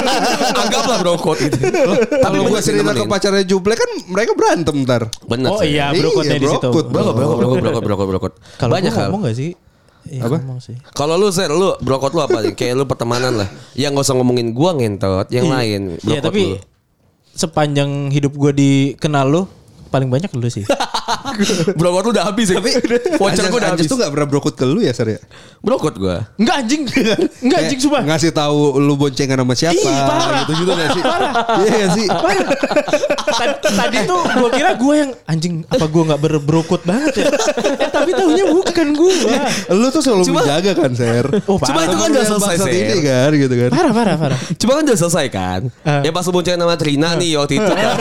Anggaplah brokot gitu.
Kalau gua
banyak sih
cerita ke pacarnya Juple kan mereka berantem ntar.
Bener.
Oh iya brokotnya
Iya,
di situ.
brokut.
Brokot, brokot, brokot, brokot, brokot, brokot.
Kalau
Banyak
gue
hal.
ngomong gak sih? Iya,
Apa?
ngomong sih.
Kalau lu Ser, lu brokot lu apa? Kayak lu pertemanan lah. Yang gak usah ngomongin gua ngentot, yang lain.
Iya
Brokot
tapi
lu.
sepanjang hidup gue dikenal lu paling banyak lu sih.
brokot lu udah habis ya. Tapi voucher
Anjas,
gua udah habis.
tuh gak pernah brokut ke lu ya, Ser ya?
Brokot gua.
Enggak anjing. Enggak anjing sumpah.
Ngasih tahu lu boncengan sama siapa
Ih, parah.
gitu juga gak sih? Iya gak sih?
Tadi, tadi tuh gue kira gue yang anjing apa gue nggak berbrokot banget ya. Eh, tapi tahunya bukan gue.
Lu tuh selalu
Cuma-
menjaga kan, Ser?
Oh,
Cuma itu kan udah selesai Ser.
ini kan gitu kan.
Parah parah parah.
Cuma kan udah selesai kan
Eh.
Ya pas lu boncengan sama Trina nih waktu itu kan.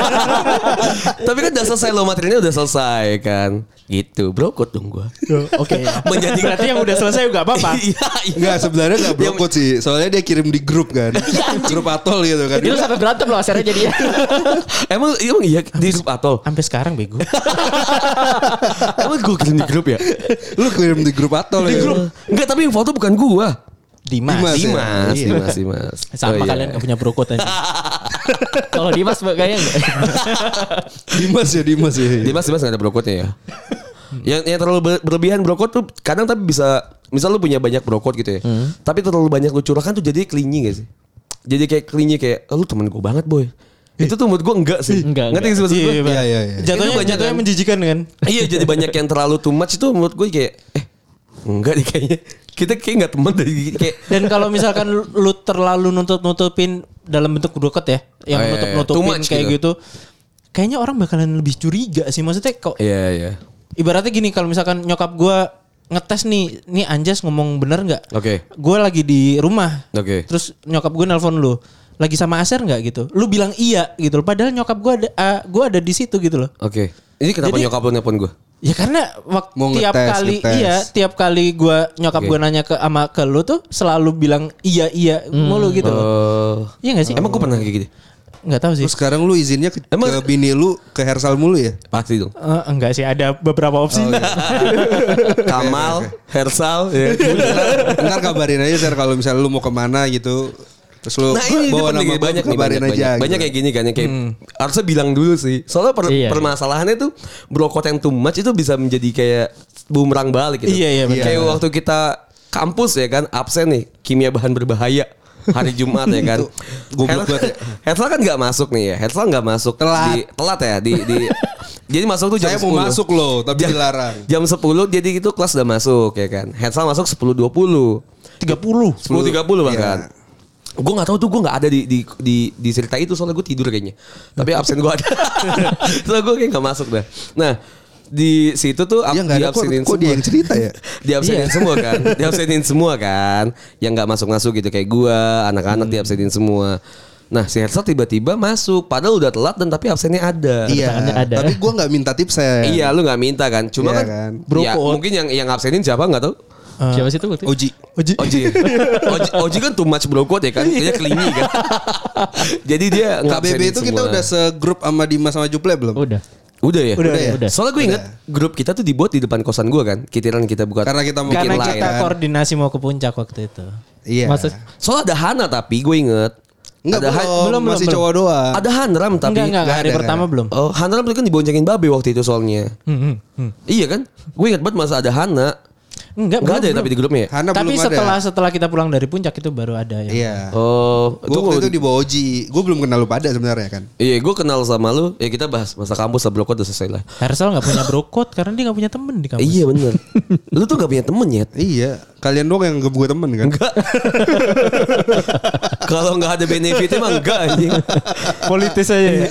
Tapi kan udah selesai lo sama Trina udah selesai kan Gitu brokot dong gua
Oke.
Menjadi-
Berarti yang udah selesai gak apa-apa.
Iya iya
Enggak sebenarnya enggak brokut sih. Soalnya dia kirim di grup kan. grup atol gitu kan.
Itu sampai berantem loh akhirnya jadi ya.
Emang emang iya di grup atol
Sampai sekarang bego.
Emang gue kirim di grup ya
Lu kirim di grup atol
Di
ya.
grup Enggak tapi yang foto bukan gua
Dimas.
Dimas.
Dimas
Iya.
Dimas Dimas
Sama
Oh, iya.
kalian gak punya brokot aja.
Kalau Dimas kayaknya enggak.
Dimas ya Dimas ya.
Dimas Dimas gak ada brokotnya ya yang, yang terlalu ber- berlebihan brokot tuh kadang tapi bisa misal lu punya banyak brokot gitu ya tapi terlalu banyak lu curahkan tuh jadi klinyi gak sih jadi kayak klinyi kayak "Oh, lu temen gue banget boy itu tuh menurut gue enggak sih
Enggak,
ngerti
enggak.
sih maksud gue
Iya,
Iya iya iya.
Jatuhnya
banyak
jatuhnya
kan?
menjijikan kan.
iya jadi banyak yang terlalu too much itu menurut gue kayak eh enggak deh kayaknya kita kayak nggak temen deh kayak
Dan kalau misalkan lu lu terlalu nutup-nutupin dalam bentuk brokot ya, yang
Oh, iya, iya.
nutup-nutupin
Too much
kayak
gitu.
gitu. Kayaknya orang bakalan lebih curiga sih maksudnya kok
iya iya
ibaratnya gini kalau misalkan nyokap gua ngetes nih, nih Anjas ngomong bener nggak?
Oke.
Gue lagi di rumah.
Oke.
Terus nyokap gue nelpon lu, lagi sama Aser nggak gitu? Lu bilang iya gitu loh. Padahal nyokap gue ada, ah, gua ada di situ gitu loh.
oke ini kenapa
Jadi-
nyokap lu nelpon gue
Ya karena waktu
Mau
tiap
ngetes,
kali
ngetes.
iya tiap kali gua nyokap
Oke.
gua nanya ke ama ke lu tuh selalu bilang iya iya mulu gitu.
Eh,
Iya gak sih?
emang gue pernah kayak gitu
Nggak tahu sih.
Terus sekarang lu izinnya ke,
Emang-
ke bini lu ke Hersal mulu ya?
pasti dong
Eh, enggak sih ada beberapa opsi.
Kamal Hersal ya.
Ntar kabarin aja Ser kalau misalnya lu mau ke mana gitu. Terus lu
Nah ini,
bawa nama
nih,
gua,
banyak nih
kabarin
banyak,
aja.
banyak,
gitu.
banyak kayak gini kan yang kayak harusnya bilang dulu sih. Soalnya per-
Iya, iya.
permasalahannya tuh brokot yang too much itu bisa menjadi kayak bumerang balik gitu.
Iya, iya, benar.
Kayak waktu kita kampus ya kan absen nih kimia bahan berbahaya hari Jumat ya kan.
goblok banget ya.
Kan nggak masuk nih ya. Hersal nggak masuk
Telat.
di telat ya di di jadi masuk tuh jam
Saya mau
10.
masuk loh, tapi
Jam-
dilarang.
Jam 10 jadi itu kelas udah masuk ya kan. Hersal masuk 10.20.
30.
10.30 bahkan.
Iya.
Gue gak tahu tuh gue gak ada di di di, di cerita itu soalnya gue tidur kayaknya. Tapi absen gue ada. soalnya gue kayak gak masuk dah. Nah di situ tuh
Iya nggak ada kok,
diabsenin
kok dia yang cerita ya?
diabsenin semua kan diabsenin semua kan yang nggak masuk masuk gitu kayak gua anak-anak diabsenin semua nah si Hersal tiba-tiba masuk padahal udah telat dan tapi absennya ada
Iya.
Tangannya ada.
Tapi gua nggak minta tipsnya.
iya lu nggak minta kan cuma
Iya
kan,
kan.
ya, mungkin yang yang absenin siapa nggak tahu
Siapa sih itu? waktu itu?
Oji.
Oji.
Oji. Oji, Oji kan too much brokot ya kan. Dia kelingi kan. Jadi dia
KBB itu kita udah segrup sama Dimas sama Juple belum?
Udah.
Udah ya?
Udah,
ya?
udah.
Soalnya gue inget grup kita tuh dibuat di depan kosan gue kan. Kitiran kita buat.
Karena kita mau
Karena kita
kan.
koordinasi mau ke puncak waktu itu.
Iya.
Maksud
Soalnya ada Hana tapi gue inget.
Enggak
ada
belum,
belum,
masih
belum.
cowok doang.
Ada Hanram tapi.
enggak, enggak,
nggak
hari
ada,
pertama
nggak
belum.
Oh, Hanram itu kan diboncengin babe waktu itu soalnya.
Hmm, hmm, hmm.
Iya kan? Gue inget banget masa ada Hana.
Enggak,
Enggak
belum,
ada ya
belum.
tapi di grupnya ya?
Hana
Tapi
belum
setelah
ada.
setelah kita pulang dari puncak itu baru ada ya.
Iya.
Oh,
Gue waktu itu di bawah Oji. Gue belum kenal lu pada sebenarnya kan.
Iya, gue kenal sama lu. Ya kita bahas masa kampus lah blokot udah selesai lah.
Hersal nggak punya brokot karena dia nggak punya temen di kampus.
Iya bener. lu tuh gak punya temen ya?
Iya. Kalian doang yang gue temen kan.
Enggak. Kalau nggak ada benefitnya mah enggak anjing.
Politis aja ya.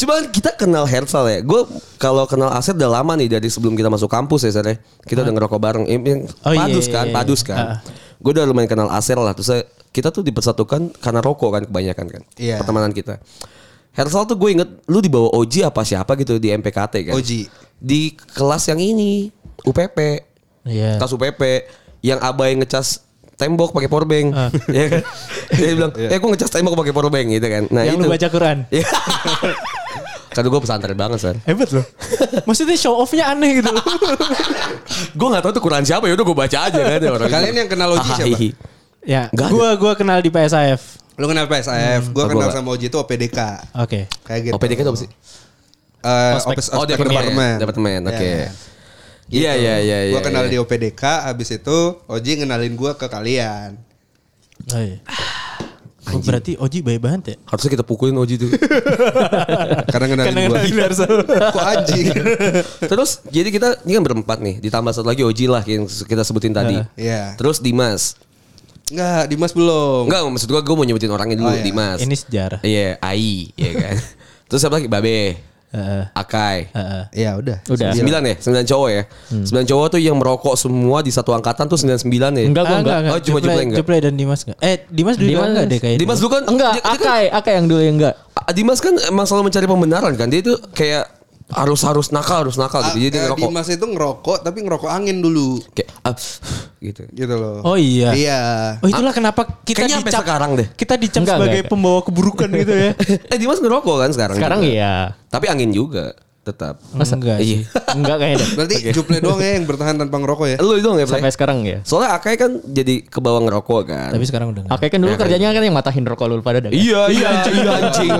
Cuman kita kenal Hersal ya. Gue kalau kenal Asep udah lama nih dari sebelum kita masuk kampus ya, Sar, ya. Kita udah ngerokok bareng.
Oh, iya,
padus
iya,
kan,
iya.
padus kan.
Ah.
Gue udah lumayan kenal Asel lah. Terus saya- kita tuh dipersatukan karena rokok kan kebanyakan kan.
Iya.
Pertemanan kita. Hersal tuh gue inget lu di bawah Oji apa siapa gitu di MPKT kan.
Oji.
Di kelas yang ini UPP.
Iya.
Kelas UPP yang abai ngecas tembok pakai powerbank.
Ah.
Iya kan? Dia bilang, "Eh, gue ngecas tembok pakai powerbank gitu kan." Nah,
yang
itu.
lu baca Quran.
Iya. Karena gue pesantren banget, San.
Hebat loh. Maksudnya show off-nya aneh gitu
gue gak tahu tuh Quran siapa ya udah gue baca aja kan ya orang.
Kalian yang kenal Oji siapa?
Ya,
Nggak ada.
gua gua kenal di PSAF.
Lu kenal PSAF. Gue
Oh,
kenal
gua
sama Oji itu OPDK.
Oke.
Kayak gitu.
OPDK itu apa sih?
Eh,
Ospek.
Opes-
Oh,
Ospek
departemen. Departemen, oke.
Ya.
Iya, iya, iya, iya.
Gue kenal
iya.
di OPDK. Habis itu Oji ngenalin gue ke kalian.
Oh, iya. Oh, berarti Oji baik banget ya?
Harusnya kita pukulin Oji tuh.
Karena ngenalin
Karena
gue.
ngenalin Hersal.
Kok anjing?
Terus jadi kita ini kan berempat nih, ditambah satu lagi Oji lah yang kita sebutin tadi.
Iya.
Terus Dimas.
Enggak, Dimas belum.
Enggak, maksud gua gue mau nyebutin orangnya dulu,
Oh, iya.
Dimas.
Ini sejarah.
Iya, Ai, iya kan. Terus siapa lagi? Babe,
Heeh.
Akai.
Heeh.
Ya udah.
Udah.
Sembilan ya, sembilan cowok ya. Sembilan cowok tuh yang merokok semua di satu angkatan tuh sembilan sembilan ya.
Enggak, gua
Ah,
enggak.
Oh, cuma Juple enggak?
Juple dan Dimas enggak? Eh, Dimas dulu
Dimas-
enggak deh kayaknya.
Dimas dulu kan
Enggak,
dia- dia kan-
Akai, Akai yang dulu yang enggak.
Ah, Dimas kan emang selalu mencari pembenaran kan. Dia itu kayak harus harus nakal harus nakal gitu. Jadi
Ah,
ngerokok.
Dimas itu ngerokok tapi ngerokok angin dulu.
Kayak ah, gitu.
Gitu loh.
Oh iya.
Iya.
Oh itulah kenapa kita
Kayaknya sampai
dicap
sekarang deh.
Kita dicap
Enggak,
sebagai
enggak.
pembawa keburukan gitu ya.
eh Dimas ngerokok kan sekarang.
Sekarang
juga.
iya.
Tapi angin juga tetap.
Masa enggak?
Iya.
Enggak kayaknya.
Berarti Juple doang ya yang bertahan tanpa ngerokok ya?
Lu dong ya, Play?
Sampai sekarang ya.
Soalnya Akai kan jadi ke bawah ngerokok kan.
Tapi sekarang udah enggak.
Akai kan dulu kerjanya kan yang matahin rokok lu pada dah.
Iya, iya, iya anjing.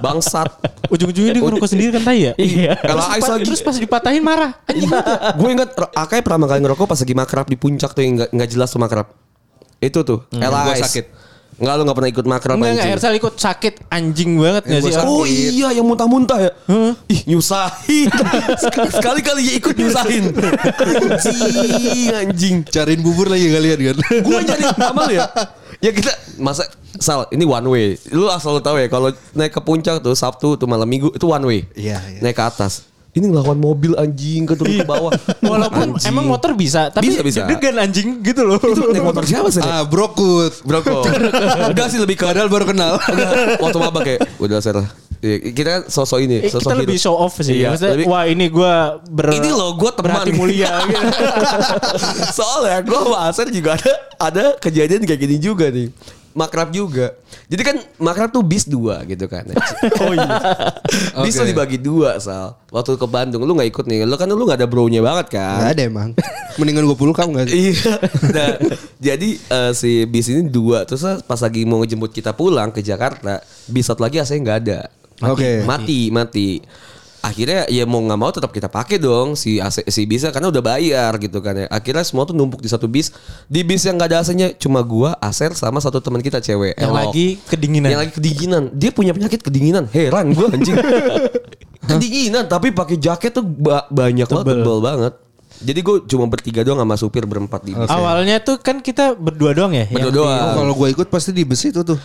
Bangsat.
Ujung-ujungnya dia ngerokok sendiri kan tai ya?
Iya.
Kalau
Terus,
Ais
pas,
lagi.
terus pas dipatahin marah. Anjing.
gue ingat Akai pertama kali ngerokok pas lagi makrab di puncak tuh yang nggak nggak jelas tuh makrab. Itu tuh.
Gua
Ais.
sakit.
Enggak lu gak pernah ikut makrab
Enggak enggak. Hersal ikut sakit anjing banget enggak
gua
sih?
sakit.
Oh iya yang muntah-muntah ya. Ih nyusahin. Sekali-kali ya ikut nyusahin. Anjing, anjing.
Cariin bubur lagi kalian kan?
Gue jadi sama lu ya. Ya kita masa Sal, ini one way. Lu asal lu tahu ya kalau naik ke puncak tuh Sabtu tuh malam Minggu itu one way.
Iya, iya.
Naik ke atas. Ini ngelawan mobil anjing ke turun ke bawah.
Walaupun
Anjing.
emang motor bisa, tapi
Bisa, bisa.
deg-degan anjing gitu loh.
itu naik motor siapa sih?
ah, brokut.
Broko. Enggak sih lebih ke
Padahal baru kenal.
Enggak, waktu mabak kayak udah ser. Iya, Kita kan sosok ini,
Eh,
sosok
kita lebih
hero.
show off sih.
Iya,
Maksudnya,
lebih-
wah ini gue ber
Ini loh gue teman
berhati mulia gitu.
Soalnya gue sama Aser juga ada ada kejadian kayak gini juga nih. Makrab juga. Jadi kan makrab tuh bis dua gitu kan. oh iya. bis tuh dibagi dua Sal. Waktu ke Bandung lu nggak ikut nih. Lu kan lu nggak ada bronya banget kan.
Gak ada emang. Mendingan gue puluh kamu gak sih?
Iya. Nah, jadi eh, si bis ini dua. Terus pas lagi mau ngejemput kita pulang ke Jakarta, bis satu lagi AC nggak ada. Mati,
Oke.
Mati, mati. Akhirnya ya mau nggak mau tetap kita pakai dong si AC, si bisnya karena udah bayar gitu kan ya. Akhirnya semua tuh numpuk di satu bis. Di bis yang nggak ada AC-nya cuma gua, Aser sama satu teman kita cewek.
Yang
Elok.
lagi kedinginan.
Yang lagi kedinginan. Dia punya penyakit kedinginan. Heran gua anjing. kedinginan tapi pakai jaket tuh ba- banyak banget, tebel banget. Jadi gue cuma bertiga doang sama supir berempat di bis.
Awalnya tuh kan kita berdua doang ya.
Berdua doang.
Oh, kalau gue ikut pasti di bus itu tuh.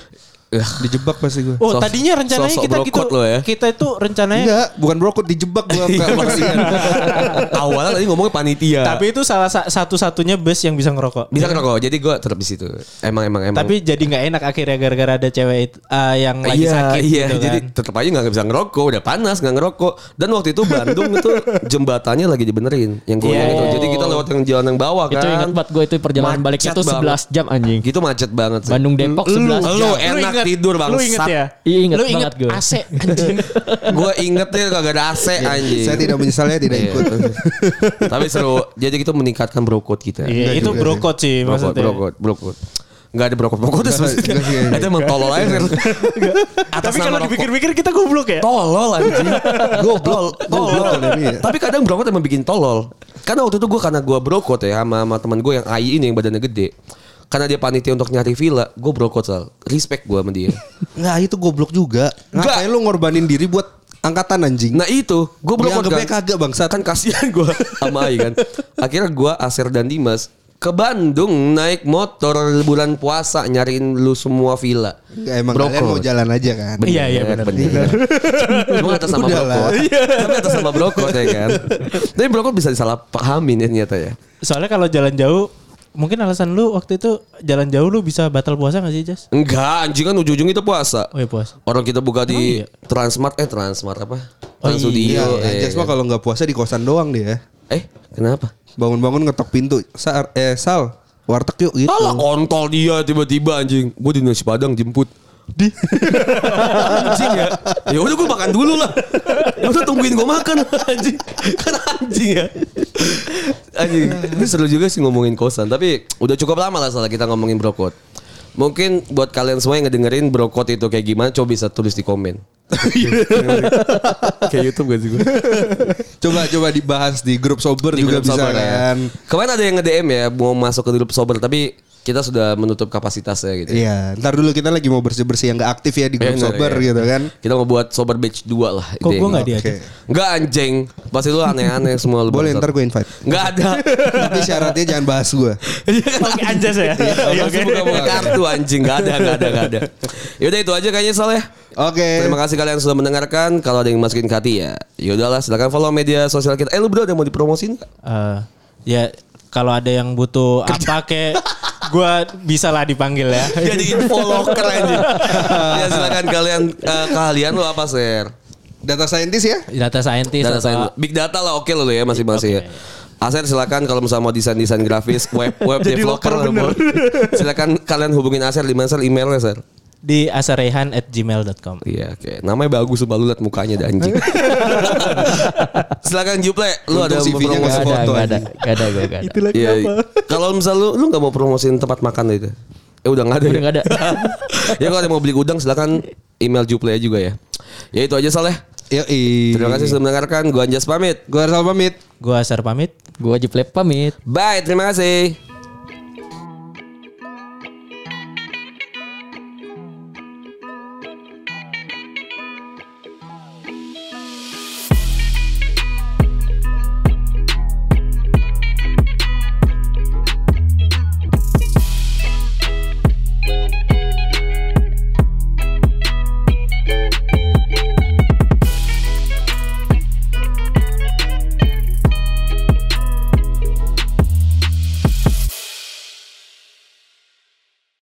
Ya.
Dijebak pasti gue.
Oh tadinya rencananya
sosok
kita gitu.
brokot lo ya.
Kita itu rencananya.
Enggak, bukan brokut dijebak gue.
Iya. Awalnya tadi ngomongnya panitia.
Tapi itu salah sa- satu-satunya bus yang bisa ngerokok.
bisa ngerokok. Jadi gue tetap di situ. Emang emang emang.
Tapi jadi nggak enak akhirnya gara-gara ada cewek itu, ah, yang lagi
iya,
sakit
iya.
gitu
Jadi
kan.
tetap aja nggak bisa ngerokok. Udah panas nggak ngerokok. Dan waktu itu Bandung itu jembatannya lagi dibenerin. Yang gue
Iya.
itu. Jadi kita lewat yang jalan yang bawah kan.
Itu ingat banget gue itu perjalanan
Macet
balik itu
banget.
11 jam anjing.
Gitu macet banget sih.
Bandung Depok
Lu,
11
Lu
jam.
enak
inget.
tidur
Lu inget ya?
Iya, inget
Lu inget
banget gue.
AC anjing.
gue inget ya kagak ada AC anjing.
Saya tidak menyesalnya tidak
Iya.
ikut.
Tapi seru. Jadi kita meningkatkan brokot kita.
Iya, itu
juga
brokot sih
Brokot,
maksudnya.
brokot, brokot. Enggak ada brokot brokot itu. Itu emang tolol aja
Tapi kalau dipikir-pikir kita goblok ya.
Tolol anjing.
Goblok. Goblok
Tolol. Tapi kadang brokot emang bikin tolol. Karena waktu itu gue karena gue brokot ya sama, sama teman gue yang AI ini yang badannya gede. Karena dia panitia untuk nyari villa, gue brokot sal. Respect gue sama dia.
Nggak itu goblok juga.
Enggak.
Ngapain lu ngorbanin diri buat angkatan anjing?
Nah itu, gue brokot
Dianggapnya
kan.
kagak bangsat.
Kan kasihan gue sama AI kan. Akhirnya gue Aser dan Dimas ke Bandung naik motor bulan puasa nyariin lu semua villa.
Nggak, emang kalian mau jalan aja kan?
Iya, iya, benar.
Cuma atas nama
Udah
brokot. Tapi atas nama brokot ya kan. Tapi brokot bisa disalah pahamin ya ternyata ya.
Soalnya kalau jalan jauh Mungkin alasan lu waktu itu jalan jauh lu bisa batal puasa gak sih Jas?
Enggak, anjing kan ujung-ujung itu puasa.
Oh iya puasa.
Orang kita buka di
Emang iya?
Transmart eh Transmart apa?
Oh
Transstudio.
Iya,
eh,
Jas mah kalau nggak puasa di kosan doang dia.
eh, kenapa?
Bangun-bangun ngetok pintu. Sar, eh Sal, warteg yuk gitu.
Alah kontol dia tiba-tiba anjing. Gue di nasi padang jemput. Di anjing ya. Ya udah gue makan dulu lah. Ya udah tungguin gue makan anjing. Kan anjing ya. Anjing. Ini seru juga sih ngomongin kosan, tapi udah cukup lama lah salah kita ngomongin brokot. Mungkin buat kalian semua yang ngedengerin brokot itu kayak gimana coba bisa tulis di komen. kayak YouTube gak sih gue?
Coba coba dibahas di grup sober
Di
juga
grup
bisa
sober ya.
kan.
Kemarin ada yang nge-DM ya mau masuk ke grup sober tapi kita sudah menutup kapasitasnya gitu.
Iya, ntar dulu kita lagi mau bersih-bersih yang nggak aktif ya di grup
Bener,
sober
ya.
gitu kan.
Kita mau buat sober batch 2 lah.
Kok gue gak diajak?
Oke.
Enggak anjing. Pasti lu aneh-aneh semua lu.
Boleh ntar gue invite.
Enggak ada.
Tapi syaratnya jangan bahas gue.
Oke anjas ya. Iya, oke.
buka-buka kartu anjing. Enggak ada, enggak ada, enggak ada. Yaudah itu aja kayaknya Sal ya.
Oke.
Terima kasih kalian sudah mendengarkan. Kalau ada yang masukin ke hati ya. Yaudahlah silakan follow media sosial kita. Eh lu bro ada mau dipromosin nggak?
Eh, ya kalau ada yang butuh apa kek gue bisa lah dipanggil ya.
Jadi info locker anjing. ya silakan kalian eh, keahlian lu apa share?
Data scientist ya?
Data scientist
Data
atau
science. Big data lah oke lo ya masing-masing ya. Aser silakan kalau misalnya mau desain-desain grafis, web web developer silakan kalian hubungin Aser di mana Ser? emailnya Ser?
Di asarehan at gmail.com.
Iya, oke. Namanya bagus sumpah lu liat mukanya ada anjing. silakan Juple, lu ada
CV-nya
Gak ada, gak ada,
anjing.
gak ada gue gak ada.
Iya. Kalau misal lu lu nggak mau promosiin tempat makan itu? Eh udah nggak ada.
Udah
ya?
nggak ada.
ya kalau ada mau beli udang silakan email Juple juga ya. Ya itu aja Saleh.
Yoi.
Terima kasih sudah mendengarkan. Gua Anjas pamit.
Gue harus pamit.
Gue Asar pamit.
Gue Jiplep pamit.
Bye, terima kasih.